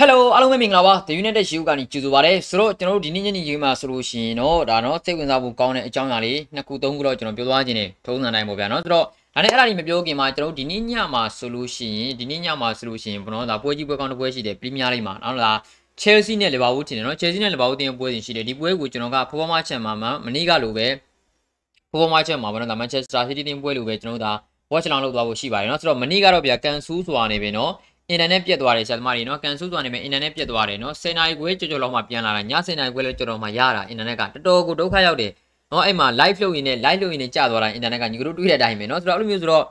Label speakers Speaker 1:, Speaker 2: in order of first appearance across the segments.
Speaker 1: ဟယ်လိုအားလုံးပဲမင်္ဂလာပါ The United Show ကနေကြိုဆိုပါရစေဆိုတော့ကျွန်တော်တို့ဒီနေ့ညနေခင်းမှာဆိုလို့ရှိရင်တော့ဒါနော်စိတ်ဝင်စားဖို့ကောင်းတဲ့အကြောင်းအရာလေးနှစ်ခုသုံးခုတော့ကျွန်တော်ပြောသွားခြင်းနဲ့ထုံးစံတိုင်းပေါ့ဗျာနော်ဆိုတော့ဒါနဲ့အဲ့ဒါကြီးမပြောခင်မှာကျွန်တော်တို့ဒီနေ့ညမှာဆိုလို့ရှိရင်ဒီနေ့ညမှာဆိုလို့ရှိရင်ဘောနော်ဒါပွဲကြီးပွဲကောင်းတစ်ပွဲရှိတယ်ပရီးမီးယားလိဂ်မှာနော်လား Chelsea နဲ့ Liverpool ထင်တယ်နော် Chelsea နဲ့ Liverpool တင်ပွဲစဉ်ရှိတယ်ဒီပွဲကိုကျွန်တော်ကဖော်ဖော်မချန်မှာမနေ့ကလိုပဲဖော်ဖော်မချန်မှာဘောနော်ဒါ Manchester City တင်ပွဲလိုပဲကျွန်တော်တို့ဒါ watch along လုပ်သွားဖို့ရှိပါတယ်နော်ဆိုတော့မနေ့ကတော့ဗျာကန်ဆူးစွာနေပြီနော် အင်တာနက်ပြတ်သွားတယ်ဆရာသမားတွေနော်ကန်ဆူးသွားနေမယ်အင်တာနက်ပြတ်သွားတယ်နော်10နာရီခွဲကြော်ကြော်လောက်မှပြန်လာတာည10နာရီခွဲလည်းကြော်တော်မှရတာအင်တာနက်ကတော်တော်ကိုဒုက္ခရောက်တယ်နော်အဲ့မှာ live လုပ်ရင်းနဲ့ live လုပ်ရင်းနဲ့ကြာသွားတာအင်တာနက်ကညီတို့တွေးတဲ့အတိုင်းပဲနော်ဆိုတော့အဲ့လိုမျိုးဆိုတော့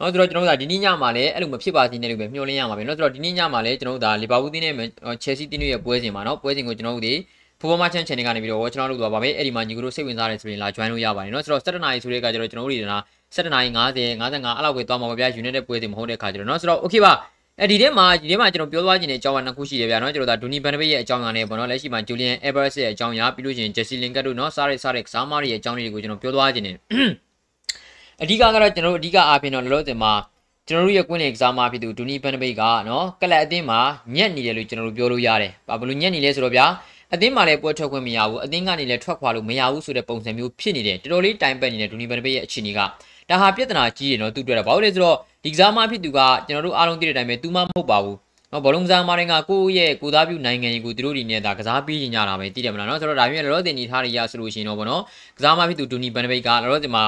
Speaker 1: နော်ဆိုတော့ကျွန်တော်တို့ကဒီနေ့ညမှာလည်းအဲ့လိုမဖြစ်ပါစေနဲ့လို့ပဲမျှော်လင့်ရမှာပဲနော်ဆိုတော့ဒီနေ့ညမှာလည်းကျွန်တော်တို့ဒါလီဗာပူးတင်းနဲ့ချယ်ဆီတင်းရဲ့ပွဲစဉ်မှာနော်ပွဲစဉ်ကိုကျွန်တော်တို့ဒီဖိုဘောမချန် channel ကနေပြီးတော့ watch လုပ်သွားပါမယ်အဲ့ဒီမှာညီတို့စိတ်ဝင်စားတယ်ဆိုရင်လာ join လို့ရပါတယ်နော်ဆိုတော့7နာရီဆိုတဲ့အခါကျတော့ကျွန်တော်တို့ဒီနာ7နာရီ50 55အဲ့လောက်ပဲသွားမှာပါဗျာ United ပွဲစဉ်မဟုတ်တဲ့အခါကျတော့နော်ဆိုတော့ okay ပါ အဲ့ဒီထဲမှာဒီထဲမှာကျွန်တော်ပြောသွားခြင်းတဲ့အကြောင်းအရာနှစ်ခုရှိတယ်ဗျာနော်ကျွန်တော်ဒါဒူနီဘန်ဒဘိတ်ရဲ့အကြောင်းအရာနဲ့ပေါ့နော်လက်ရှိမှာဂျူလီယန်အက်ဗာရက်စ်ရဲ့အကြောင်းအရာပြီးလို့ရှိရင်ဂျက်စီလင်ကတ်တို့နော်စားရက်စားရက်ကစားမားတွေရဲ့အကြောင်းတွေကိုကျွန်တော်ပြောသွားခြင်းနဲ့အဓိကကတော့ကျွန်တော်တို့အဓိကအားဖြင့်တော့လောလောဆယ်မှာကျွန်တော်တို့ရဲ့ကွင်းလေကစားမားဖြစ်သူဒူနီဘန်ဒဘိတ်ကနော်ကလပ်အသင်းမှာညက်နေတယ်လို့ကျွန်တော်တို့ပြောလို့ရတယ်။ဘာလို့ညက်နေလဲဆိုတော့ဗျာအသင်းမှာလည်းပွဲထွက်ခွင့်မရဘူးအသင်းကနေလည်းထွက်ခွာလို့မရဘူးဆိုတဲ့ပုံစံမျိုးဖြစ်နေတယ်တော်တော်လေးတိုင်ပတ်နေတဲ့ဒူနီဘန်ဒဘိတ်ရဲ့အခြေအနေက ဒါဟာပြဿနာကြီးတယ်နော်သူတွေ့တာဘာလို့လဲဆိုတော့ဒီကစားမဖြစ်သူကကျွန်တော်တို့အားလုံးသိတဲ့အတိုင်းပဲသူမှမဟုတ်ပါဘူးနော်ဘောလုံးကစားမတွေကကိုယ့်ရဲ့ကိုသားပြုနိုင်ငံကြီးကိုသူတို့ဒီနေ့ဒါကစားပြီးကြတာပဲသိတယ်မလားနော်ဆိုတော့ဒါမျိုးလောလောဆယ်နေထားရရဆိုလို့ရှိရင်တော့ဗောနော်ကစားမဖြစ်သူဒူနီဘန်ဒဘိတ်ကလောလောဆယ်မှာ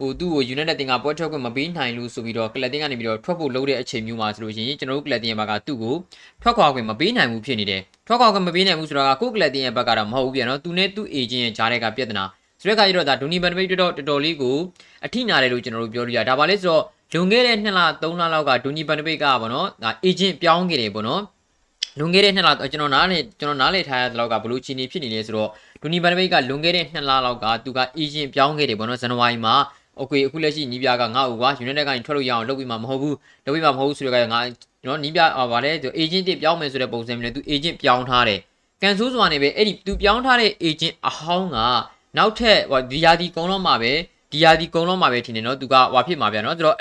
Speaker 1: ဟိုသူ့ကို United တင်ကပွဲထွက်ခွင့်မပေးနိုင်လို့ဆိုပြီးတော့ကလပ်တင်ကနေပြီးတော့ထွက်ဖို့လုပ်တဲ့အချိန်မျိုးမှာဆိုလို့ရှိရင်ကျွန်တော်တို့ကလပ်တင်ရဲ့ဘက်ကသူ့ကိုထွက်ခွာခွင့်မပေးနိုင်ဘူးဖြစ်နေတယ်ထွက်ခွာခွင့်မပေးနိုင်ဘူးဆိုတော့ကိုကလပ်တင်ရဲ့ဘက်ကတော့မဟုတ်ဘူးပြန်နော်သူနဲ့သူ့ agent ရဲ့ဂျားတဲ့ကပြဿနာ ဆိုတဲ့အခါကျတော့ဒါဒူနီဘန်ဒဘိတ်တော်တော်တော်လေးကိုအထိနာတယ်လို့ကျွန်တော်တို့ပြောလို့ရဒါပါလဲဆိုတော့လွန်ခဲ့တဲ့2လ3လလောက်ကဒူနီဘန်ဒဘိတ်ကပေါ့နော်ဒါ agent ပြောင်းခဲ့တယ်ပေါ့နော်လွန်ခဲ့တဲ့2လကျွန်တော်နားလေကျွန်တော်နားလေထားရတဲ့လောက်ကဘလူးချီနီဖြစ်နေလဲဆိုတော့ဒူနီဘန်ဒဘိတ်ကလွန်ခဲ့တဲ့2လလောက်ကသူက agent ပြောင်းခဲ့တယ်ပေါ့နော်ဇန်နဝါရီမှာโอเคအခုလက်ရှိနီးပြားကငါ့ဦးကွာ United ကနေထွက်လို့ရအောင်လုပ်ပြီးမှမဟုတ်ဘူးလုပ်ပြီးမှမဟုတ်ဘူးဆိုတော့ကငါနော်နီးပြားဗာလဲသူ agent တစ်ပြောင်းမယ်ဆိုတဲ့ပုံစံမျိုးနဲ့သူ agent ပြောင်းထားတယ်ကန်ဆိုးစွာနေပဲအဲ့ဒီသူပြောင်းထားတဲ့ agent အဟောင်းက နောက်ထပ်ဟိုဒီယာဒီကုံတော့မှာပဲဒီယာဒီကုံတော့မှာပဲထင်တယ်နော်သူကဟွာဖြစ်မှာဗျာနော်ဆိုတော့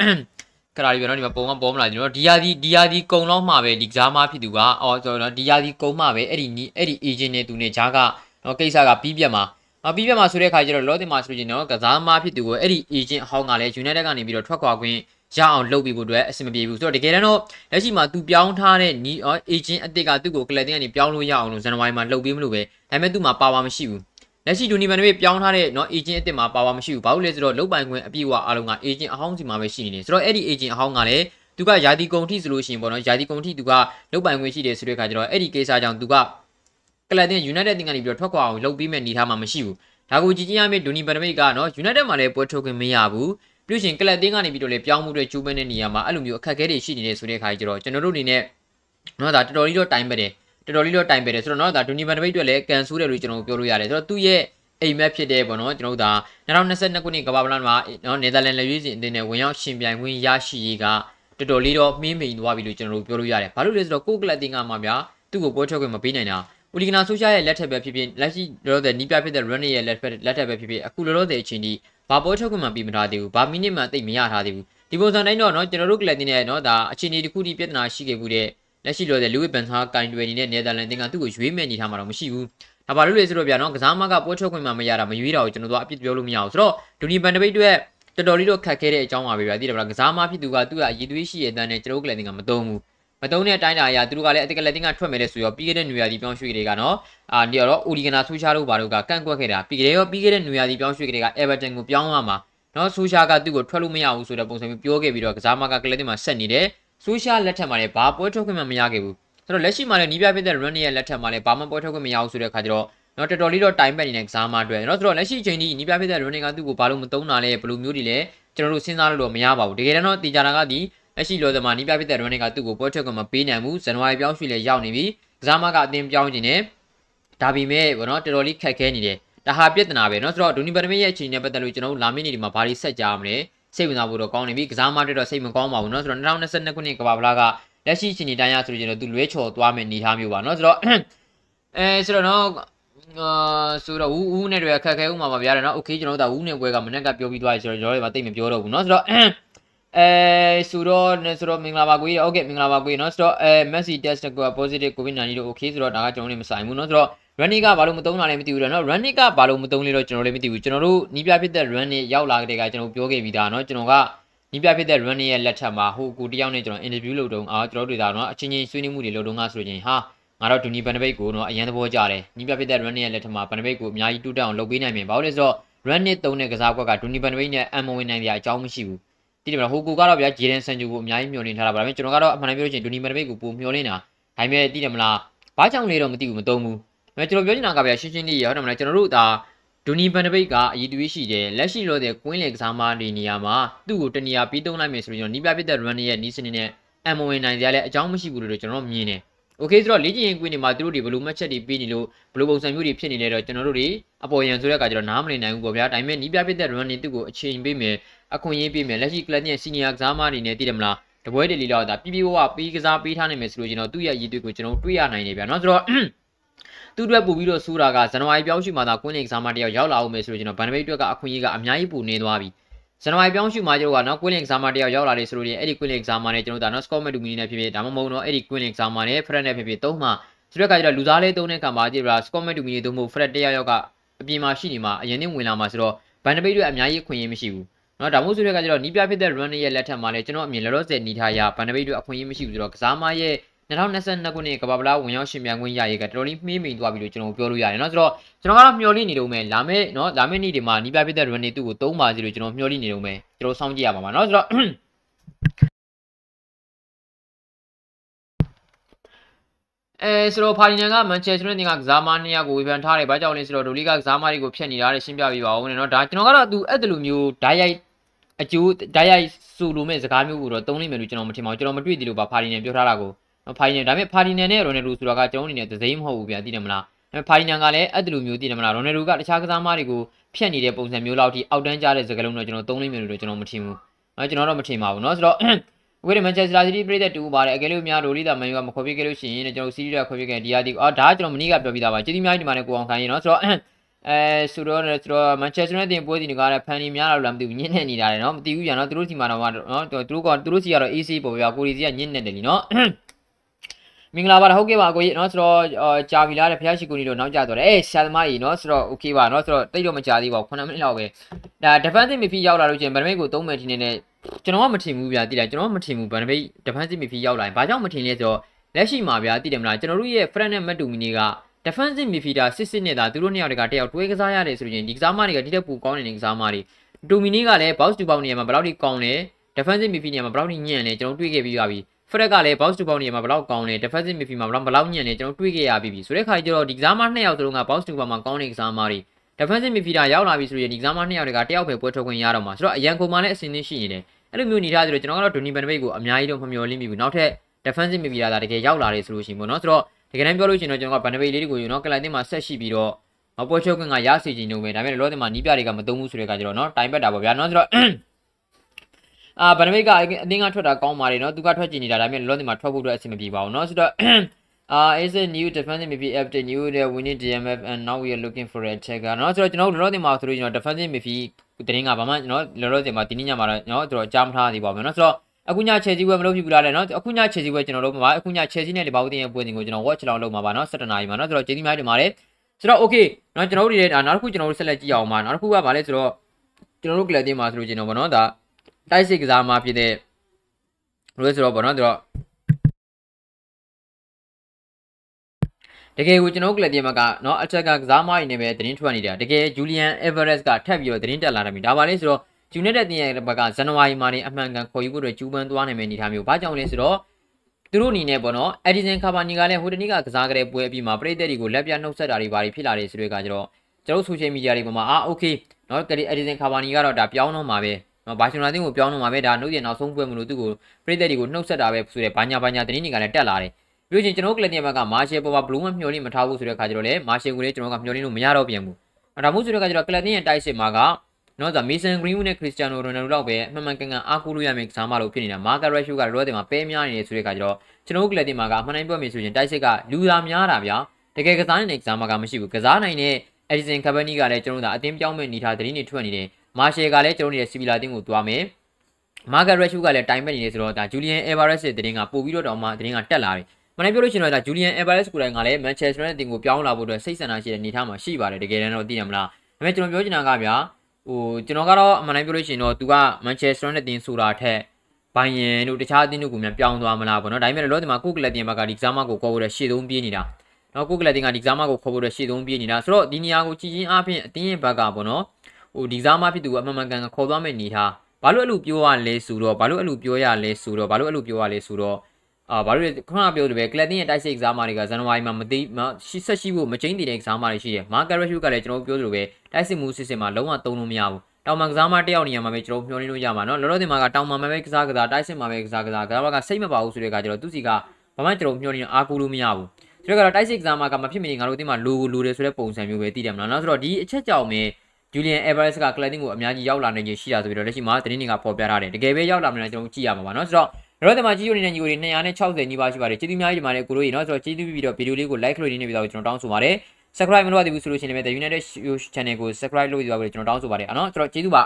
Speaker 1: ခရာဒီဗျာနော်ဒီမှာပုံကပေါ်မလာဒီနော်ဒီယာဒီဒီယာဒီကုံတော့မှာပဲဒီကစားမဖြစ်သူကအော်ဆိုတော့ဒီယာဒီကုံမှာပဲအဲ့ဒီအဲ့ဒီ agent နဲ့သူနဲ့ဂျားကနော်ကိစ္စကပြီးပြတ်မှာအပြီးပြတ်မှာဆိုတဲ့ခါကျတော့လောတင်မှာဆိုရင်တော့ကစားမဖြစ်သူကိုအဲ့ဒီ agent အဟောင်းကလည်း United ကနေပြီးတော့ထွက်ခွာခွင့်ရအောင်လုပ်ပြီးဖို့အတွက်အဆင်မပြေဘူးဆိုတော့တကယ်တမ်းတော့လက်ရှိမှာသူပြောင်းထားတဲ့နီ agent အစ်စ်ကသူ့ကိုကလပ်တင်ကနေပြောင်းလို့ရအောင်လို့ဇန်နဝါရီမှာလုပ်ပေးမလို့ပဲဒါပေမဲ့သူ့မှာပါဝါမရှိဘူး လက်ရှိဒူနီဘန်တွေပြောင်းထားတဲ့เนาะ agent အစ်စ်မှာပါဝါမရှိဘူးဘာလို့လဲဆိုတော့လုတ်ပိုင်ခွင့်အပြည့်အဝအားလုံးက agent အဟောင်းစီမှာပဲရှိနေတယ်ဆိုတော့အဲ့ဒီ agent အဟောင်းကလည်းသူကယာတီကုံထိဆိုလို့ရှိရင်ပေါ့နော်ယာတီကုံထိသူကလုတ်ပိုင်ခွင့်ရှိတယ်ဆိုတဲ့အခါကျတော့အဲ့ဒီကိစ္စကြောင့်သူကကလပ်တင် United တင်ကနေပြီးတော့ထွက်ခွာအောင်လုပ်ပြီးမဲ့နေထားမှာမရှိဘူးဒါကိုကြည့်ကြည့်ရမယ့်ဒူနီဘန်ဒမိတ်ကနော် United မှာလည်းပွဲထုတ်ခွင့်မရဘူးပြီးရှင်ကလပ်တင်းကနေပြီးတော့လေပြောင်းမှုတွေကျူးပန်းတဲ့နေရာမှာအဲ့လိုမျိုးအခက်အခဲတွေရှိနေတဲ့ဆိုတဲ့ခါကျတော့ကျွန်တော်တို့အနေနဲ့နော်ဒါတော်တော်လေးတော့တိုင်ပဲတယ် တော်တော်လေးတော့တိုင်ပဲတယ်ဆိုတော့နော်ဒါဒူနီဘန်ဒမိတ်အတွက်လည်းကန်ဆူးတယ်လို့ကျွန်တော်ပြောလို့ရတယ်ဆိုတော့သူ့ရဲ့အိမ်မက်ဖြစ်တဲ့ပေါ့နော်ကျွန်တော်တို့ဒါ2022ခုနှစ်ကမ္ဘာပလန်မှာနော်နယ်သာလန်လက်ရွေးစင်အသင်းနဲ့ဝင်ရောက်ရှင်ပြိုင်ခွင့်ရရှိရေးကတော်တော်လေးတော့မှင်းမိန်သွားပြီလို့ကျွန်တော်တို့ပြောလို့ရတယ်ဘာလို့လဲဆိုတော့ကိုကလပ်တင်းကမှဗျာသူ့ကိုပွဲထွက်ခွင့်မပေးနိုင်တာဦးလီဂနာဆိုရှာရဲ့လက်ထက်ပဲဖြစ်ဖြစ်လက်ရှိလောလောဆယ်နီးပြဖြစ်တဲ့ run ရဲ့လက်ထက်လက်ထက်ပဲဖြစ်ဖြစ်အခုလောလောဆယ်အချိန်ဒီဘာပွဲထုတ်ခွင့်မှပြီးမထားသေးဘူးဘာမိနစ်မှတိတ်မရထားသေးဘူးဒီပုံစံတိုင်းတော့เนาะကျွန်တော်တို့ကလပ်တင်းနဲ့เนาะဒါအချိန်ဒီတစ်ခုဒီပြဿနာရှိခဲ့မှုတဲ့ လက်ရှိလိုတဲ့လူဝစ်ပန်သာကင်တွယ်နေတဲ့နယ်သာလန်တင်းကသူ့ကိုရွေးမဲ့နေထားမှာတော့မရှိဘူး။ဒါပါလို့လေဆိုတော့ဗျာနော်ကစားမကပွဲထွက်ခွင့်မှမရတာမရွေးတာကိုကျွန်တော်တို့အပြစ်ပြောလို့မရဘူးဆိုတော့ဒူနီပန်တပိတ်အတွက်တော်တော်လေးတော့ခက်ခဲတဲ့အကြောင်းပါပဲဗျာသိတယ်မလားကစားမဖြစ်သူကသူ့ရဲ့အည်သွေးရှိရဲ့တန်းနဲ့ကျွန်တော်ကလည်းတင်ကမတုံးဘူးမတုံးတဲ့အတိုင်းတာအရာသူတို့ကလည်းအတက်ကလက်တင်ကထွက်မယ်လဲဆိုရောပြီးခဲ့တဲ့နွေရာသီပြောင်းရွှေ့ကလေးကနော်အာဒီရောအိုလီဂနာဆူရှာတို့ဘာတို့ကကန့်ကွက်ခဲ့တာပြီးခဲ့ရောပြီးခဲ့တဲ့နွေရာသီပြောင်းရွှေ့ကလေးကအေဗာတန်ကိုပြောင်းရမှာနော်ဆူရှာကသူ့ကိုထွက်လို့မရဘူးဆိုတဲ့ပုံစံမျိုးပြောခဲ့ပြီးတော့ကစားမကကလက်တင်မှာဆက်နေတယ် ဆူရှာလက်ထက်မှာလည်းဘာပွဲထုတ်ခွင့်မှမရခဲ့ဘူးဆိုတော့လက်ရှိမှာလည်းနီးပြဖြစ်တဲ့ run ရဲ့လက်ထက်မှာလည်းဘာမှပွဲထုတ်ခွင့်မရဘူးဆိုတဲ့ခါကျတော့နော်တော်တော်လေးတော့တိုင်ပတ်နေတဲ့ကစားမအတွက်နော်ဆိုတော့လက်ရှိချိန်ဒီနီးပြဖြစ်တဲ့ running ကသူ့ကိုဘာလို့မတုံးတာလဲဘယ်လိုမျိုးတွေလဲကျွန်တော်တို့စဉ်းစားလို့တော့မရပါဘူးတကယ်တော့တေချာတာကဒီလက်ရှိလောသမားနီးပြဖြစ်တဲ့ running ကသူ့ကိုပွဲထွက်ကမပေးနိုင်ဘူးဇန်နဝါရီပြောင်းရွှေ့လဲရောက်နေပြီကစားမကအတင်းပြောင်းခြင်းနဲ့ဒါပေမဲ့ဘောနော်တော်တော်လေးခက်ခဲနေတယ်ဒါဟာပြဿနာပဲเนาะဆိုတော့ဒူနီဘတ်မင်းရဲ့အချိန်နဲ့ပတ်သက်လို့ကျွန်တော်တို့လာမင်းနေဒီမှာဘာတွေဆက်ကြမလဲ စိတ်ဝင်စားဖို့တော့ကောင်းနေပြီကစားမတွေတော့စိတ်မကောင်းပါဘူးเนาะဆိုတော့2022ခုနှစ်ကဘာဗလာကလက်ရှိအချိန်တိုင်းရဆိုလို့ကျွန်တော်သူလွဲချော်သွားမယ်အနေထားမျိုးပါเนาะဆိုတော့အဲဆိုတော့เนาะအာဆိုတော့ဦးဦးနဲ့တွေအခက်ခဲဦးမှာပါဗျာတယ်เนาะโอเคကျွန်တော်တို့ဒါဦးနဲ့ပွဲကမနေ့ကပြောပြီးသွားပြီဆိုတော့ကျွန်တော်တို့ကတိတ်မပြောတော့ဘူးเนาะဆိုတော့ အဲဆိုတော့ဆိုတော့မင်္ဂလာပါကိုကြီးโอเคမင်္ဂလာပါကိုကြီးเนาะဆိုတော့အဲ Messi test က positive covid-19 လို့ okay ဆိုတော့ဒါကကျွန်တော်တို့မဆိုင်ဘူးเนาะဆိုတော့ running ကဘာလို့မသုံးတာလဲမသိဘူးတော့เนาะ running ကဘာလို့မသုံးလဲတော့ကျွန်တော်လည်းမသိဘူးကျွန်တော်တို့နီးပြဖြစ်တဲ့ run နဲ့ရောက်လာတဲ့ကကျွန်တော်ပြောခဲ့ပြီးသားเนาะကျွန်တော်ကနီးပြဖြစ်တဲ့ run ရဲ့လက်ထက်မှာဟိုကိုတယောက်နဲ့ကျွန်တော် interview လုပ်တုန်းအာကျွန်တော်တို့ဒါเนาะအချင်းချင်းဆွေးနွေးမှုတွေလုပ်တုန်းကဆိုရင်ဟာငါတော့ဒူနီဘန်နဘိတ်ကိုเนาะအရန်သဘောကျတယ်နီးပြဖြစ်တဲ့ run ရဲ့လက်ထက်မှာဘန်နဘိတ်ကိုအများကြီးတူတက်အောင်လုပ်ပေးနိုင်မယ်ဘာလို့လဲဆိုတော့ run နဲ့သုံးတဲ့ကစားကွက်ကဒူနီဘန်နဘိတ်နဲ့အမ်မဝင်နိုင်တဲ့အကြောင်းမရှိဘူးတိတယ်မလားဟိုကိုကတော့ဗျာဂျေဒန်ဆန်ဂျူကိုအများကြီးမျှော်လင့်ထားတာပါဒါပေမဲ့ကျွန်တော်ကတော့အမှန်တမ်းပြောလို့ချင်းဒူနီဘန်နဘိတ်ကိုပုံမျှော်လင့်တာဒါပေမဲ့တိတယ်မလားဘာကြောင့်လဲတော့မသိဘူးမသုံးဘူး ဒါပေမဲ့ကျွန်တော်ပြောချင်တာကဗျာရှင်းရှင်းလေးရဟုတ်တယ်မလားကျွန်တော်တို့ဒါဒူနီဘန်နဘိတ်ကအည်သွေးရှိတယ်လက်ရှိလို့တဲ့ကွင်းလေကစားမတွေနေရာမှာသူ့ကိုတနေရာပြီးသုံးလိုက်မယ်ဆိုရင်ကျွန်တော်နီးပြပစ်တဲ့ run ရဲ့နီးစနစ်နဲ့အမ်မဝင်နိုင်ကြလဲအကြောင်းမရှိဘူးလို့ကျွန်တော်မြင်တယ်โอเคဆိုတော့လေ့ကျင့်ရေးကွင်းတွေမှာသူတို့တွေဘယ်လိုမှတ်ချက်တွေပေးနေလို့ဘယ်လိုပုံစံမျိုးတွေဖြစ်နေလဲတော့ကျွန်တော်တို့တွေအပေါ်ယံဆိုတဲ့အခါကျတော့နားမလည်နိုင်ဘူးပေါ့ဗျာဒါပေမဲ့နီးပြပစ်တဲ့ run တွေသူ့ကိုအချိန်ပေးမယ်အခွင့်အရေးပေးမယ်လက်ရှိ club ရဲ့ senior ကစားမတွေနဲ့တည်တယ်မလားတပွဲတလီလောက်ဒါပြပြဝဝပေးကစားပေးထားနိုင်မယ်ဆိုလို့ကျွန်တော်သူ့ရဲ့ရည်သွေးကိုကျွန်တော်တွေ့ရနိုင်တယ်ဗျာเนาะဆိုတော့ သူ့အတွက်ပို့ပြီးတော့စူးတာကဇန်နဝါရီပြောင်းရွှေ့မှာသာကွင်းလင်ကစားမတယောက်ရောက်လာအောင်မယ်ဆိုလို့ကျွန်တော်ဗန်ဒဘိတ်အတွက်ကအခွင့်အရေးကအများကြီးပိုနေသွားပြီဇန်နဝါရီပြောင်းရွှေ့မှာကျတော့ကနော်ကွင်းလင်ကစားမတယောက်ရောက်လာတယ်ဆိုလို့ရင်အဲ့ဒီကွင်းလင်ကစားမနဲ့ကျွန်တော်ဒါနော်စကော့မက်ဒူမီနီနဲ့ဖြစ်ဖြစ်ဒါမှမဟုတ်တော့အဲ့ဒီကွင်းလင်ကစားမနဲ့ဖရက်နဲ့ဖြစ်ဖြစ်သုံးမှာဆိုတဲ့အခါကျတော့လူသားလေးသုံးတဲ့ကံပါကြည့်ရတာစကော့မက်ဒူမီနီသုံးဖို့ဖရက်တယောက်ယောက်ကအပြင်မှာရှိနေမှာအရင်နဲ့ဝင်လာမှာဆိုတော့ဗန်ဒဘိတ်အတွက်အများကြီးခွင့်ရမရှိဘူးနော်ဒါမှမဟုတ်ဆိုတဲ့အခါကျတော့နီးပြဖြစ်တဲ့ run ရဲ့လက်ထက်မှာလည်းကျွန်တော်အမြင်လောလောဆယ်နေထားရဗန်ဒဘိတ်အတွက်အခွင့်အရေးမရှိဘူးဆိုတော့ကစားမရဲ့ 2022ခုနှစ်ကဘာပလာဝင်ရောက်ရှင်ပြန်ခွင့်ရရေးကတော်တော်လေးမှေးမိန်သွားပြီလို့ကျွန်တော်ပြောလို့ရတယ်เนาะဆိုတော့ကျွန်တော်ကတော့မျှော်လင့်နေတော့မယ်လာမယ့်เนาะလာမယ့်နေ့တွေမှာနီးပြဖြစ်တဲ့ run တွေသူ့ကိုသုံးပါစီလို့ကျွန်တော်မျှော်လင့်နေတော့မယ်ကျွန်တော်စောင့်ကြည့်ရပါမှာเนาะဆိုတော့အဲဆိုတော့ဖာဒီနန်ကမန်ချက်စတာတင်ကကစားမနှစ်ယောက်ကိုဝေဖန်ထားတယ်။ဘာကြောင့်လဲဆိုတော့ဒိုလီကကစားမတွေကိုဖျက်နေတာတဲ့ရှင်းပြပေးပါဦးနဲ့เนาะဒါကျွန်တော်ကတော့သူအဲ့တလူမျိုးဓာတ်ရိုက်အကျိုးဓာတ်ရိုက်ဆိုလိုမဲ့စကားမျိုးကိုတော့သုံးလိမ့်မယ်လို့ကျွန်တော်မထင်ပါဘူးကျွန်တော်မတွေ့သေးလို့ပါဖာဒီနန်ပြောထားတာကို ဖာဒီနန်ဒါပေမဲ့ဖာဒီနန်နဲ့ရိုနယ်ဒိုဆိုတာကကျွန်တော်အနေနဲ့သစိမ်းမဟုတ်ဘူးဗျာသိတယ်မလားဒါပေမဲ့ဖာဒီနန်ကလည်းအဲ့တလူမျိုးသိတယ်မလားရိုနယ်ဒိုကတခြားကစားမတွေကိုဖျက်နေတဲ့ပုံစံမျိုးလောက်ထိအောက်တန်းကြတဲ့စကားလုံးတော့ကျွန်တော်သုံးလိမ့်မယ်လို့ကျွန်တော်မထင်ဘူးအဲကျွန်တော်တော့မထင်ပါဘူးเนาะဆိုတော့ဝေးမန်ချက်စတာစီးတီးပြည်သက်တူပါတယ်အကယ်လို့များရိုလီတာမန်ယူကမခေါ်ပြခဲ့လို့ရှိရင်ကျွန်တော်စီးတီးကခေါ်ပြခဲ့ဒီယာဒီအော်ဒါကကျွန်တော်မနီးကပြောပြတာပါကျေးဇူးများဒီမှာနဲ့ကိုအောင်ခိုင်းရေเนาะဆိုတော့အဲဆိုတော့ဆိုတော့မန်ချက်စတာနဲ့တင်ပွဲစီတွေကလည်းဖန်နီများတော့လားမသိဘူးညင်းနေနေတာလေเนาะမသိဘူးညာเนาะသူတို့စီမှာတော့เนาะသူတို့ကသူတို့စီကတော့ AC ပေါ်ပြကိုရီစီကညင်းနေတယ်လीเนาะ မင်္ဂလာပါဟုတ်ကဲ့ပါကိုကြီးเนาะဆိုတော့ကြာပြီလားတဲ့ဖះရှိကိုကြီးတို့နောက်ကျသွားတယ်အေးဆရာသမားကြီးเนาะဆိုတော့ okay ပါเนาะဆိုတော့တိတ်တော့မကြာသေးပါဘူး9မိနစ်လောက်ပဲဒါ defensive midfield ရောက်လာလို့ချင်းဗန်ဒမိတ်ကို3မယ်ထင်းနေနဲ့ကျွန်တော်ကမထင်ဘူးဗျာတိတယ်ကျွန်တော်ကမထင်ဘူးဗန်ဒမိတ် defensive midfield ရောက်လာရင်ဘာကြောင့်မထင်လဲဆိုတော့လက်ရှိမှာဗျာတိတယ်မလားကျွန်တော်တို့ရဲ့ friend နဲ့ Matt Dumini က defensive midfielder စစ်စစ်နဲ့သာသူတို့နှစ်ယောက်ကတယောက်တွဲကစားရတယ်ဆိုရင်ဒီကစားမတွေကဒီတက်ပူကောင်းနေတဲ့ကစားမတွေ Dumini ကလည်း box to box နေရာမှာဘယ်လောက်ထိကောင်းလဲ defensive midfield နေရာမှာဘယ်လောက်ထိညံ့လဲကျွန်တော်တွေ့ခဲ့ပြီးပါပြီ ဖရက်ကလည်း box to box နေရာမှာဘယ်လောက်ကောင်းလဲ defensive midfield မှာဘယ်လောက်ဘယ်လောက်ညံ့လဲကျွန်တော်တွေ့ခဲ့ရပြီးပြီဆိုတဲ့ခါကျတော့ဒီကစားမနှစ်ယောက်စလုံးက box to box မှာကောင်းတဲ့ကစားမတွေ defensive midfielder ရောက်လာပြီဆိုရင်ဒီကစားမနှစ်ယောက်ကတယောက်ပဲပွဲထုတ်ခွင့်ရတော့မှာဆိုတော့အရန်ကုန်မှလည်းအစင်းသင်းရှိနေတယ်အဲ့လိုမျိုးနေထားဆိုတော့ကျွန်တော်ကတော့ဒိုနီဘန်ဒဘိတ်ကိုအများကြီးတော့မမျှော်လင့်မိဘူးနောက်ထပ် defensive midfielder ဒါတကယ်ရောက်လာတယ်ဆိုလို့ရှိရင်ပေါ့နော်ဆိုတော့တကယ်တမ်းပြောလို့ရှိရင်တော့ကျွန်တော်ကဘန်ဒဘိတ်လေးတွေကိုယူနော်ကလိုင်တင်မှာဆက်ရှိပြီးတော့မပွဲချုပ်ခွင့်ကရစီခြင်းလုံးပဲဒါပေမဲ့လောတင်မှာနီးပြတွေကမသုံးဘူးဆိုတဲ့အခါကျတော့နော်တိုင်ပက်တာပေါ့ဗျာနော်ဆိုတော့ အာဗန်ဒဘိတ်ကအတင်းကထွက်တာကောင်းပါတယ်နော်သူကထွက်ကြည့်နေတာဒါပေမဲ့လောတင်မှာထွက်ဖို့အတွက်အဆင်မပြေပါဘူးနော်ဆိုတော့ uh is a new defensive maybe update new the winning DMF and now we are looking for a attacker เนาะဆိုတော့ကျွန်တော်တို့လောလောတင်မှာဆိုလို့ကျွန်တော် defensive midfield တင်းကဘာမှကျွန်တော်လောလောတင်မှာဒီနေ့ညမှာတော့เนาะကျွန်တော်ကြားမထားသေးပါဘူးเนาะဆိုတော့အခုညချယ်ဆီဝဲမလုပ်ဖြစ်ဘူးလားလဲเนาะအခုညချယ်ဆီဝဲကျွန်တော်လုပ်မှာပါအခုညချယ်ဆီနဲ့လေဘာဦးတင်ရဲ့ပွဲစဉ်ကိုကျွန်တော် watch လောက်လုပ်မှာပါเนาะ17နာရီမှာเนาะဆိုတော့ကျေးဇူးများတင်ပါတယ်ဆိုတော့ okay เนาะကျွန်တော်တို့တွေနောက်တစ်ခုကျွန်တော်တို့ဆက်လက်ကြည့်အောင်ပါနောက်တစ်ခုကဘာလဲဆိုတော့ကျွန်တော်တို့ကလပ်တင်မှာဆိုလို့ကျွန်တော်ဗောနော်ဒါ တိုက်စစ်ကစားမှာဖြစ်တဲ့ဘယ်လိုဆိုတော့ဗောနော်ဆိုတော့တကယ်ကိုကျွန်တော်ကလပ်တင်မှာကเนาะအချက်ကကစားမရင်းနဲ့ပဲသတင်းထွက်နေတာတကယ်ဂျူလီယန်အေဗာရက်စ်ကထပ်ပြီးတော့သတင်းတက်လာတယ်ပြီဒါပါလဲဆိုတော့ဂျူနက်တဲ့တင်ရဲ့ဘက်ကဇန်နဝါရီမှာနေအမှန်ကန်ခေါ်ယူဖို့အတွက်ကျူးပန်းသွားနိုင်မယ့်အနေအထားမျိုးဘာကြောင့်လဲဆိုတော့သူတို့အနေနဲ့ပေါ့နော်အက်ဒီဆန်ကာဘာနီကလည်းဟိုတနေ့ကကစားကြတဲ့ပွဲအပြီးမှာပရိသတ်တွေကိုလက်ပြနှုတ်ဆက်တာတွေဘာတွေဖြစ်လာတယ်ဆိုတဲ့ကကျတော့ကျွန်တော် social media တွေပေါ်မှာအာ okay เนาะအက်ဒီဆန်ကာဘာနီကတော့ဒါပြောင်းတော့မှာပဲ နော်ဘာရှင်နာတင်းကိုပြောင်းတော့မှာပဲဒါနှုတ်ရနောက်ဆုံးပွဲမလို့သူ့ကိုပရိသတ်တွေကိုနှုတ်ဆက်တာပဲဆိုတဲ့ဘာညာဘာညာတင်းတွေကလည်းတက်လာတယ်ပြီးလို့ချင်းကျွန်တော်ကလပ်တင်ဘက်ကမာရှယ်ပေါ်မှာဘလူးမမျှော်လင့်မထားဘူးဆိုတဲ့ခါကျတော့လေမာရှယ်ကိုလည်းကျွန်တော်ကမျှော်လင့်လို့မရတော့ပြန်ဘူးအဲဒါမှမဟုတ်ဆိုတဲ့ခါကျတော့ကလပ်တင်ရဲ့တိုက်စစ်မှာကနော်ဒါမီဆန်ဂရင်းဝူးနဲ့ခရစ္စတီယာနိုရိုနယ်ဒိုလောက်ပဲအမှန်မှန်ကန်ကန်အားကိုးလို့ရမယ့်ကစားမလို့ဖြစ်နေတာမာကာရက်ရှူကရောတင်မှာပဲများနေတယ်ဆိုတဲ့ခါကျတော့ကျွန်တော်ကလပ်တင်မှာကအမှန်တိုင်းပြောမယ်ဆိုရင်တိုက်စစ်ကလူသားများတာဗျာတကယ်ကစားနေတဲ့ကစားမကမရှိဘူးကစားနိုင်တဲ့အက်ဒီဆန်ကပနီကလည်းကျွန်တော်တို့ကအတင်းပြောင်းမဲ့နေထားတဲ့တင်းတွေထွက်နေတယ် မာရှယ်ကလည်းကျွန်တော်တို့ရဲ့စီဗီလာတင်းကိုသွားမယ် market ratio ကလည်းတိုင်ပက်နေနေဆိုတော့ဒါ Julian Alvarez ရဲ့သတင်းကပို့ပြီးတော့တော့မှသတင်းကတက်လာတယ်မနေ့ပြောလို့ရှိရင်တော့ဒါ Julian Alvarez ကိုယ်တိုင်ကလည်း Manchester United တင်ကိုပြောင်းလာဖို့အတွက်စိတ်ဆန္ဒရှိတဲ့အနေအထားမှာရှိပါတယ်တကယ်တမ်းတော့သိရမလားဒါပေမဲ့ကျွန်တော်ပြောချင်တာကဗျာဟိုကျွန်တော်ကတော့အမှန်တိုင်းပြောလို့ရှိရင်တော့သူက Manchester United တင်ဆိုတာထက်ဘိုင်ယန်တို့တခြားအသင်းတို့ကမြန်ပြောင်းသွားမလားပေါ့နော်ဒါပေမဲ့လောဒီမှာကိုကလတင်ဘက်ကဒီကစားမကိုခေါ်ဖို့ရရှေ့သုံးပြေးနေတာနော်ကိုကလတင်ကဒီကစားမကိုခေါ်ဖို့ရရှေ့သုံးပြေးနေတာဆိုတော့ဒီနေရာကိုကြည်ချင်းအပြင်အသင်းရဲ့ဘက်ကပေါ့နော် ဟိုဒီကစားမဖြစ်သူကအမှန်မှန်ကန်ကန်ခေါ်သွားမယ့်နေထားဘာလို့အဲ့လိုပြောရလဲဆိုတော့ဘာလို့အဲ့လိုပြောရလဲဆိုတော့ဘာလို့အဲ့လိုပြောရလဲဆိုတော့အာဘာလို့ခုနကပြောတယ်ပဲကလပ်တင်ရဲ့တိုက်စစ်ကစားမတွေကဇန်နဝါရီမှာမသိရှိဆက်ရှိဖို့မချင်းတည်တဲ့ကစားမတွေရှိတယ်မာကာရက်ရှုကလည်းကျွန်တော်ပြောသလိုပဲတိုက်စစ်မှုစစ်စစ်မှာလုံးဝသုံးလို့မရဘူးတောင်မှကစားမတယောက်နေရာမှာပဲကျွန်တော်မျှော်လင့်လို့ရမှာနော်လောလောဆယ်မှာကတောင်မှမှာပဲကစားကစားတိုက်စစ်မှာပဲကစားကစားကစားကစိတ်မပါဘူးဆိုတဲ့ကကျတော့သူစီကဘာမှကျွန်တော်မျှော်လင့်အားကိုးလို့မရဘူးဆိုတော့ကတော့တိုက်စစ်ကစားမကမဖြစ်မနေငါတို့အသင်းမှာလိုလိုတယ်ဆိုတဲ့ပုံစံမျိုးပဲသိတယ်မလားနော်ဆိုတော့ဒီအချက်ကြောင့်ပဲ ဂျူလီယန်အက်ဗရက်စ်ကကလပ်တင်ကိုအများကြီးရောက်လာနိုင်ခြင်းရှိတာဆိုပြီးတော့လက်ရှိမှာသတင်းတွေကဖော်ပြထားတယ်တကယ်ပဲရောက်လာမလားကျွန်တော်ကြည့်ရမှာပါနော်ဆိုတော့ရောတဲ့မှာကြီးရိုနေတဲ့ညီကိုတွေ260နီးပါးရှိပါတယ်ကျေးဇူးများကြီးဒီမှာလည်းကိုတို့ရေနော်ဆိုတော့ကျေးဇူးပြီးတော့ဗီဒီယိုလေးကို like လုပ်နေနေပြီးတော့ကျွန်တော်တောင်းဆိုပါတယ် subscribe မလုပ်ရသေးဘူးဆိုလို့ရှိရင်လည်း The United Channel ကို subscribe လုပ်ပြီးတော့ကျွန်တော်တောင်းဆိုပါတယ်နော်ဆိုတော့ကျေးဇူးပါ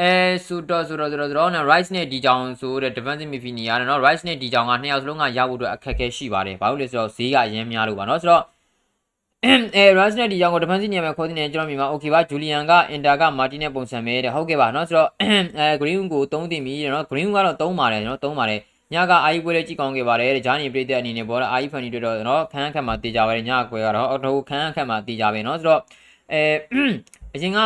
Speaker 1: အဲဆိုတော့ဆိုတော့ဆိုတော့ဆိုတော့ rice နဲ့ဒီကြောင်ဆိုတဲ့ defensive midfield နေရတယ်နော် rice နဲ့ဒီကြောင်ကနှစ်ယောက်စလုံးကရဖို့အတွက်အခက်အခဲရှိပါတယ်ဘာလို့လဲဆိုတော့ဈေးကအရင်များလို့ပါနော်ဆိုတော့ အဲ rice နဲ့ဒီကြောင်ကို defensive နေရာမှာခေါ်တင်နေကျွန်တော်မြင်ပါ okay ပါဂျူလီယန်က inter က martin နဲ့ပုံစံပဲတဲ့ဟုတ်ကဲ့ပါနော်ဆိုတော့အဲ green ကိုသုံးတင်ပြီနော် green ကတော့သုံးပါတယ်နော်သုံးပါတယ်ညကအာယူပွဲလေးကြည့်ကောင်းခဲ့ပါတယ်တဲ့ဂျာနီပြည့်တဲ့အနေနဲ့ပေါ်တော့အာယူဖန်နီတွေ့တော့နော်ခန်းခက်မှာတေးကြပါတယ်ညကွယ်ကတော့အော်တိုခန်းခက်မှာတေးကြပဲနော်ဆိုတော့အဲအရင်က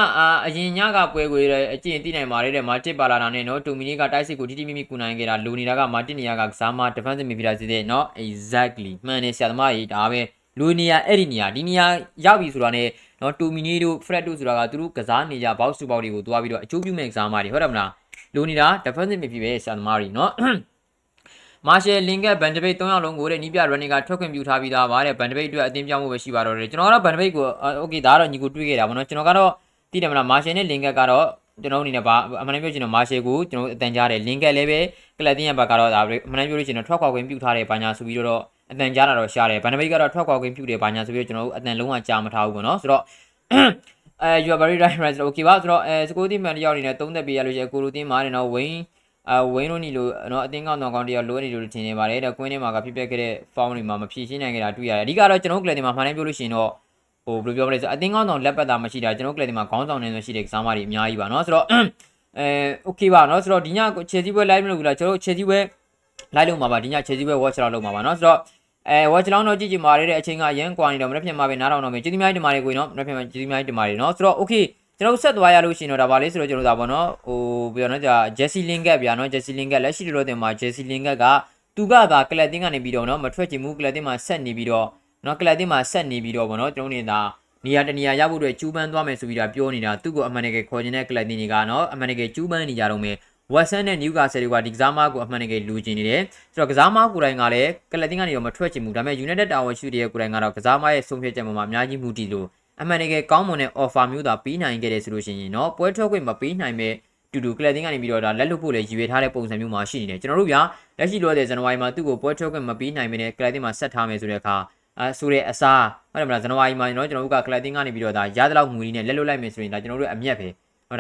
Speaker 1: အရင်ညကပွဲခွေတဲ့အကျင့်သိနိုင်ပါတယ်တဲ့မာတစ်ပါလာတာနဲ့နော်တူမီနီကတိုက်စစ်ကိုတီတီမီမီကူနိုင်ခဲ့တာလူနေတာကမာတစ်နေရာကကစားမ defensive midfielder စီတဲ့နော် exactly မှန်တယ်ဆရာသမားကြီးဒါပဲ လူနေရာအဲ့ဒီနေရာဒီနေရာရောက်ပြီဆိုတာနဲ့နော်တူမီနီတို့ fred တို့ဆိုတာကသူတို့ကစားနေကြ box to box တွေကိုသွားပြီးတော့အကျိုးပြုမဲ့ကစားမတွေဟုတ်တယ်မလားလူနေတာ defensive midfielder ပဲဆရာသမားကြီးနော်မာရှယ်လင်ကက်ဘန်ဒဘိတ်၃ယောက်လုံးကိုတဲ့နီးပြ running ကထွက်ခွင့်ပြုထားပြီးသားပါတဲ့ဘန်ဒဘိတ်အတွက်အသင်းပြောင်းမှုပဲရှိပါတော့တယ်ကျွန်တော်ကတော့ဘန်ဒဘိတ်ကို okay ဒါကတော့ညီကိုတွေးခဲ့တာပေါ့နော်ကျွန်တော်ကတော့သိတယ်မလားမာရှယ်နဲ့လင်ကက်ကတော့ကျွန်တော်အနေနဲ့ဗာအမှန်တမ်းပြောချင်တော့မာရှယ်ကိုကျွန်တော်အတန်ကြားတယ်လင်ကက်လည်းပဲကလပ်တင်ရဲ့ဘက်ကတော့ဒါအမှန်တမ်းပြောလို့ရှိရင်တော့ထွက်ခွာခွင့်ပြုထားတယ်ဘာညာဆိုပြီးတော့ အတန်ကြားတာတော့ရှားတယ်ဗန်ဒမိတ်ကတော့ထွက်ခွာခွင့်ပြုတယ်ဘာညာဆိုပြီးတော့ကျွန်တော်တို့အတန်လုံးဝကြားမထားဘူးပေါ့နော်ဆိုတော့အဲ you are very right right ဆိုတော့ okay ပါဆိုတော့အဲစကိုးတီမန်တယောက်အနေနဲ့သုံးသက်ပေးရလို့ရှိရင်ကိုလူတင်းမာတယ်နော်ဝင်းအဝင်းတို့နီလို့နော်အတင်းကောင်းတော်ကောင်းတယောက်လိုနေလို့ထင်နေပါတယ်တော့ကွင်းထဲမှာကဖြစ်ပျက်ခဲ့တဲ့ဖောင်းတွေမှာမဖြည့်ရှင်းနိုင်ကြတာတွေ့ရတယ်အဓိကတော့ကျွန်တော်တို့ကလေးတွေမှာမှန်တယ်ပြောလို့ရှိရင်တော့ဟိုဘယ်လိုပြောမလဲဆိုအတင်းကောင်းဆောင်လက်ပတ်တာမရှိတာကျွန်တော်ကလေးတွေမှာခေါင်းဆောင်နေလို့ရှိတဲ့ကစားမတွေအများကြီးပါနော်ဆိုတော့အဲ okay ပါနော်ဆိုတော့ဒီည Chelsea ပွဲ live မလုပ်ဘူးလားကျွန်တော်တို့ Chelsea ပွဲ live လုပ်မှာပါဒီည Chelsea ပွဲ watch လောက်လုပ်မှာပါနော်ဆိုတော့ အဲ watch လောင်းတော့ကြည့်ကြည့်မာရတဲ့အချိန်ကရန်ကွာနေတော့မနေ့ပြန်မှာပဲနားထောင်တော့မယ်ကျေးဇူးများတင်ပါတယ်ကိုနော်မနေ့ပြန်မှာကျေးဇူးများတင်ပါတယ်နော်ဆိုတော့ okay ကျွန်တော်ဆက်သွားရလို့ရှိရင်တော့ဒါပါလေဆိုတော့ကျွန်တော်ဒါပေါ့နော်ဟိုပြောနော်ကြာ Jesse Lingard ဗျာနော် Jesse Lingard လက်ရှိလိုတင်မှာ Jesse Lingard ကသူကသာကလပ်တင်ကနေပြီးတော့နော်မထွက်ချင်ဘူးကလပ်တင်မှာဆက်နေပြီးတော့နော်ကလပ်တင်မှာဆက်နေပြီးတော့ပေါ့နော်ကျွန်တော်နေတာနေရာတနေရာရဖို့အတွက်ကျူးပန်းသွားမယ်ဆိုပြီးတော့ပြောနေတာသူ့ကိုအမှန်တကယ်ခေါ်ချင်တဲ့ကလပ်တင်တွေကနော်အမှန်တကယ်ကျူးပန်းနေကြတော့မယ် ဝက်ဆန်နဲ့နယူကာဆယ်တွေကဒီကစားမကိုအမှန်တကယ်လူကျင်နေတယ်ဆိုတော့ကစားမကိုယ်တိုင်ကလည်းကလတ်တင်းကနေတော့မထွက်ချင်ဘူးဒါပေမဲ့ United တာဝန်ရှိတဲ့ကိုယ်တိုင်ကတော့ကစားမရဲ့ဆုံးဖြတ်ချက်ပေါ်မှာအများကြီးမူတည်လို့အမှန်တကယ်ကောင်းမွန်တဲ့ offer မျိုးသာပေးနိုင်ခဲ့တယ်ဆိုလို့ရှိရင်တော့ပွဲထွက်ခွင့်မပေးနိုင်မဲ့တူတူကလတ်တင်းကနေပြီးတော့ဒါလက်လွတ်ဖို့လည်းရည်ရွယ်ထားတဲ့ပုံစံမျိုးမှာရှိနေတယ်ကျွန်တော်တို့ကလက်ရှိလောတဲ့ဇန်နဝါရီမှာသူ့ကိုပွဲထွက်ခွင့်မပေးနိုင်မဲ့ကလတ်တင်းမှာဆက်ထားမယ်ဆိုတဲ့အခါအဲဆိုတဲ့အစားဟုတ်တယ်မလားဇန်နဝါရီမှာကျွန်တော်တို့ကကလတ်တင်းကနေပြီးတော့ဒါရသလောက်ငွေနဲ့လက်လွတ်လိုက်မယ်ဆိုရင်ဒါကျွန်တော်တို့အမျက်ပဲ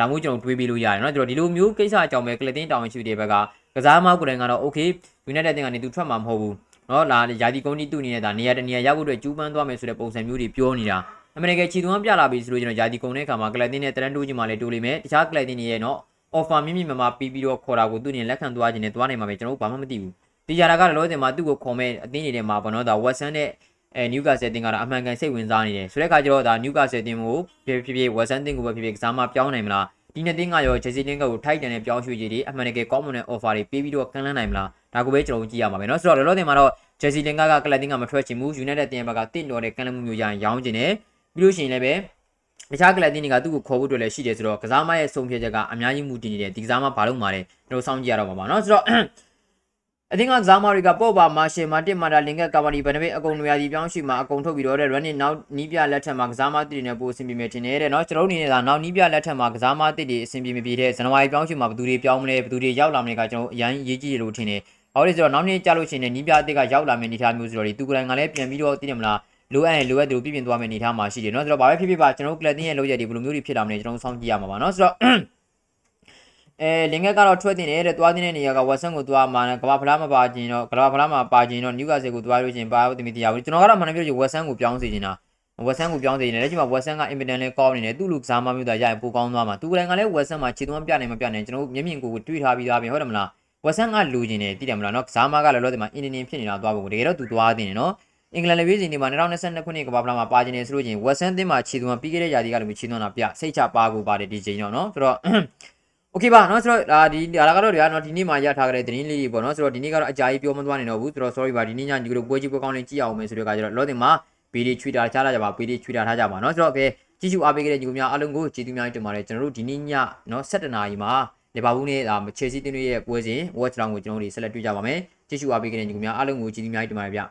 Speaker 1: ဒါမျိုးကျွန်တော်တွေးပြီးလို့ရတယ်เนาะကျွန်တော်ဒီလိုမျိုးကိစ္စအကြောင်းပဲကလပ်တင်းတောင်းရှိတဲ့ဘက်ကကစားမောက်ကိုယ်တိုင်ကတော့ okay United တင်ကနေသူထွက်မှာမဟုတ်ဘူးเนาะလာယာဒီကုန်းကြီးသူ့အနေနဲ့ဒါနေရာတနေရာရောက်ဖို့အတွက်ကျူးပန်းသွားမယ်ဆိုတဲ့ပုံစံမျိုးတွေပြောနေတာအမေရိကန်ခြေသွမ်းပြလာပြီဆိုလို့ကျွန်တော်ယာဒီကုံတဲ့အခါမှာကလပ်တင်းနဲ့တရန်တိုးကြီးမှလည်းတိုးလိမ့်မယ်တခြားကလပ်တင်းတွေရဲ့နော် offer မြင့်မြင့်မမပြီးပြီးတော့ခေါ်တာကိုသူနေလက်ခံသွားခြင်းနဲ့သွားနိုင်မှာပဲကျွန်တော်တို့ဘာမှမသိဘူးဒီကြတာကလည်းလောဆယ်မှာသူ့ကိုခေါ်မဲ့အသင်းတွေထဲမှာပေါ့နော်ဒါ Watson နဲ့ အဲနျူကာဆယ်တင်ကတော့အမှန်ကန်စိတ်ဝင်စားနေတယ်ဆိုတဲ့အခါကျတော့ဒါနျူကာဆယ်တင်ကိုဖြစ်ဖြစ်ဖြစ် Watson တင်ကိုပဲဖြစ်ဖြစ်ကစားမပြောင်းနိုင်မလားဒီနှစ်တင်းကရော Chelsea တင်းကိုထိုက်တန်တဲ့ပြောင်းရွှေ့ကြီးတွေအမှန်တကယ်ကောင်းမွန်တဲ့ offer တွေပေးပြီးတော့ကမ်းလှမ်းနိုင်မလားဒါကိုပဲကျွန်တော်ကြည့်ရမှာပဲเนาะဆိုတော့လောလောဆယ်မှာတော့ Chelsea တင်ကကကလပ်တင်းကမထွက်ချင်ဘူး United တင်ဘက်ကတင့်တော်တဲ့ကမ်းလှမ်းမှုမျိုးရရင်ရောင်းချင်တယ်ပြီးလို့ရှိရင်လည်းပဲတခြားကလပ်တင်းတွေကသူ့ကိုခေါ်ဖို့အတွက်လည်းရှိတယ်ဆိုတော့ကစားမရဲ့ဆုံးဖြတ်ချက်ကအများကြီးမူတည်နေတယ်ဒီကစားမဘာလို့မှာလဲကျွန်တော်စောင့်ကြည့်ရတော့မှာပါเนาะဆိုတော့ အသင်းကဇာမာရီကပော့ပါမာရှယ်မာတစ်မာတာလင်ကက်ကာဗာဒီဗန်နဘစ်အကုန်နွေရာသီပြောင်းရွှေ့မှာအကုန်ထုတ်ပြီးတော့တဲ့ running နောက်နီးပြလက်ထက်မှာကစားမတစ်တွေနဲ့ပိုအဆင်ပြေမယ်ထင်တယ်တဲ့နော်ကျွန်တော်အနေနဲ့ကနောက်နီးပြလက်ထက်မှာကစားမတစ်တွေအဆင်ပြေမပြေတဲ့ဇန်နဝါရီပြောင်းရွှေ့မှာဘယ်သူတွေပြောင်းမလဲဘယ်သူတွေရောက်လာမလဲကကျွန်တော်အရင်ရေးကြည့်ရလို့ထင်တယ်။ဟုတ်တယ်ဆိုတော့နောက်နေ့ကြာလို့ရှိရင်နီးပြအသစ်ကရောက်လာမယ့်အနေအထားမျိုးဆိုတော့ဒီသူကလည်းငါလည်းပြန်ပြီးတော့သိတယ်မလားလိုအပ်ရင်လိုအပ်တယ်လို့ပြင်ပြင်သွားမယ့်အနေအထားမှာရှိတယ်နော်ဆိုတော့ဘာပဲဖြစ်ဖြစ်ပါကျွန်တော်ကလပ်တင်းရဲ့လောက်ရည်တွေဘယ်လိုမျိုးတွေဖြစ်လာမလဲကျွန်တော်စောင့်ကြည့်ရမှာပါနော်ဆိုတော့ အဲလင်ကက်ကတော့ထွက်တင်တယ်တဲ့သွားတင်တဲ့နေရာကဝက်ဆန်ကိုသွားမှာကဘာဖလားမပါခြင်းတော့ကဘာဖလားမပါခြင်းတော့နျူကာဆယ်ကိုသွားလို့ချင်းပါသမီးတရားဘူးကျွန်တော်ကတော့မှန်တယ်ပြောချင်ဝက်ဆန်ကိုပြောင်းစေချင်တာဝက်ဆန်ကိုပြောင်းစေချင်တယ်လက်ရှိမှာဝက်ဆန်ကအင်မတန်လေးကောင်းနေတယ်သူ့လူကစားမမျိုးသားရရင်ပိုကောင်းသွားမှာသူကလည်းကလည်းဝက်ဆန်မှာခြေသွမ်းပြနိုင်မပြနိုင်ကျွန်တော်မျက်မြင်ကိုတွေးထားပြီးသားပြင်ဟုတ်တယ်မလားဝက်ဆန်ကလူချင်းတယ်သိတယ်မလားနော်ကစားမကလည်းလောလောဆယ်မှာအင်ဒင်းဖြစ်နေတာသွားဖို့တကယ်တော့သူသွားတင်တယ်နော်အင်္ဂလန်လေပြည်စီနေမှာ2022ခုနှစ်ကမ္ဘာဖလားမှာပါခြင်းနေဆိုလို့ချင်းဝက်ဆန်သင်းမှာခြေသွမ်းပြီးခဲ့တဲ့ရာသီကလည်းခြေသွမ်းတာပြစိတ်ချပါကိုပါတယ်ဒီချိန်တော့နော်ဆိုတော့ โอเคပါเนาะဆိုတော့ဒါဒီဒါကတော့တွေကเนาะဒီနေ့မှရထားကြတဲ့သတင်းလေးတွေပေါ့เนาะဆိုတော့ဒီနေ့ကတော့အကြာကြီးပြောမသွားနိုင်တော့ဘူးဆိုတော့ sorry ပါဒီနေ့ညညီတို့ပွဲကြီးပွဲကောင်းလေးကြည့်အောင်မယ်ဆိုတော့ကကျတော့လောတင်မှာ PD ချွေတာချလာကြပါ PD ချွေတာထားကြပါเนาะဆိုတော့ကဲကြည့်ရှုအားပေးခဲ့တဲ့ညီကိုများအားလုံးကိုကျေးဇူးများတင်ပါတယ်ကျွန်တော်တို့ဒီနေ့ညเนาะ7နာရီမှာလီဗာပူးနဲ့ဒါချယ်ဆီတင်းတွေရဲ့ပွဲစဉ် watch down ကိုကျွန်တော်တို့ဆက်လက်တွေ့ကြပါမယ်ကြည့်ရှုအားပေးခဲ့တဲ့ညီကိုများအားလုံးကိုကျေးဇူးများတင်ပါတယ်ဗျ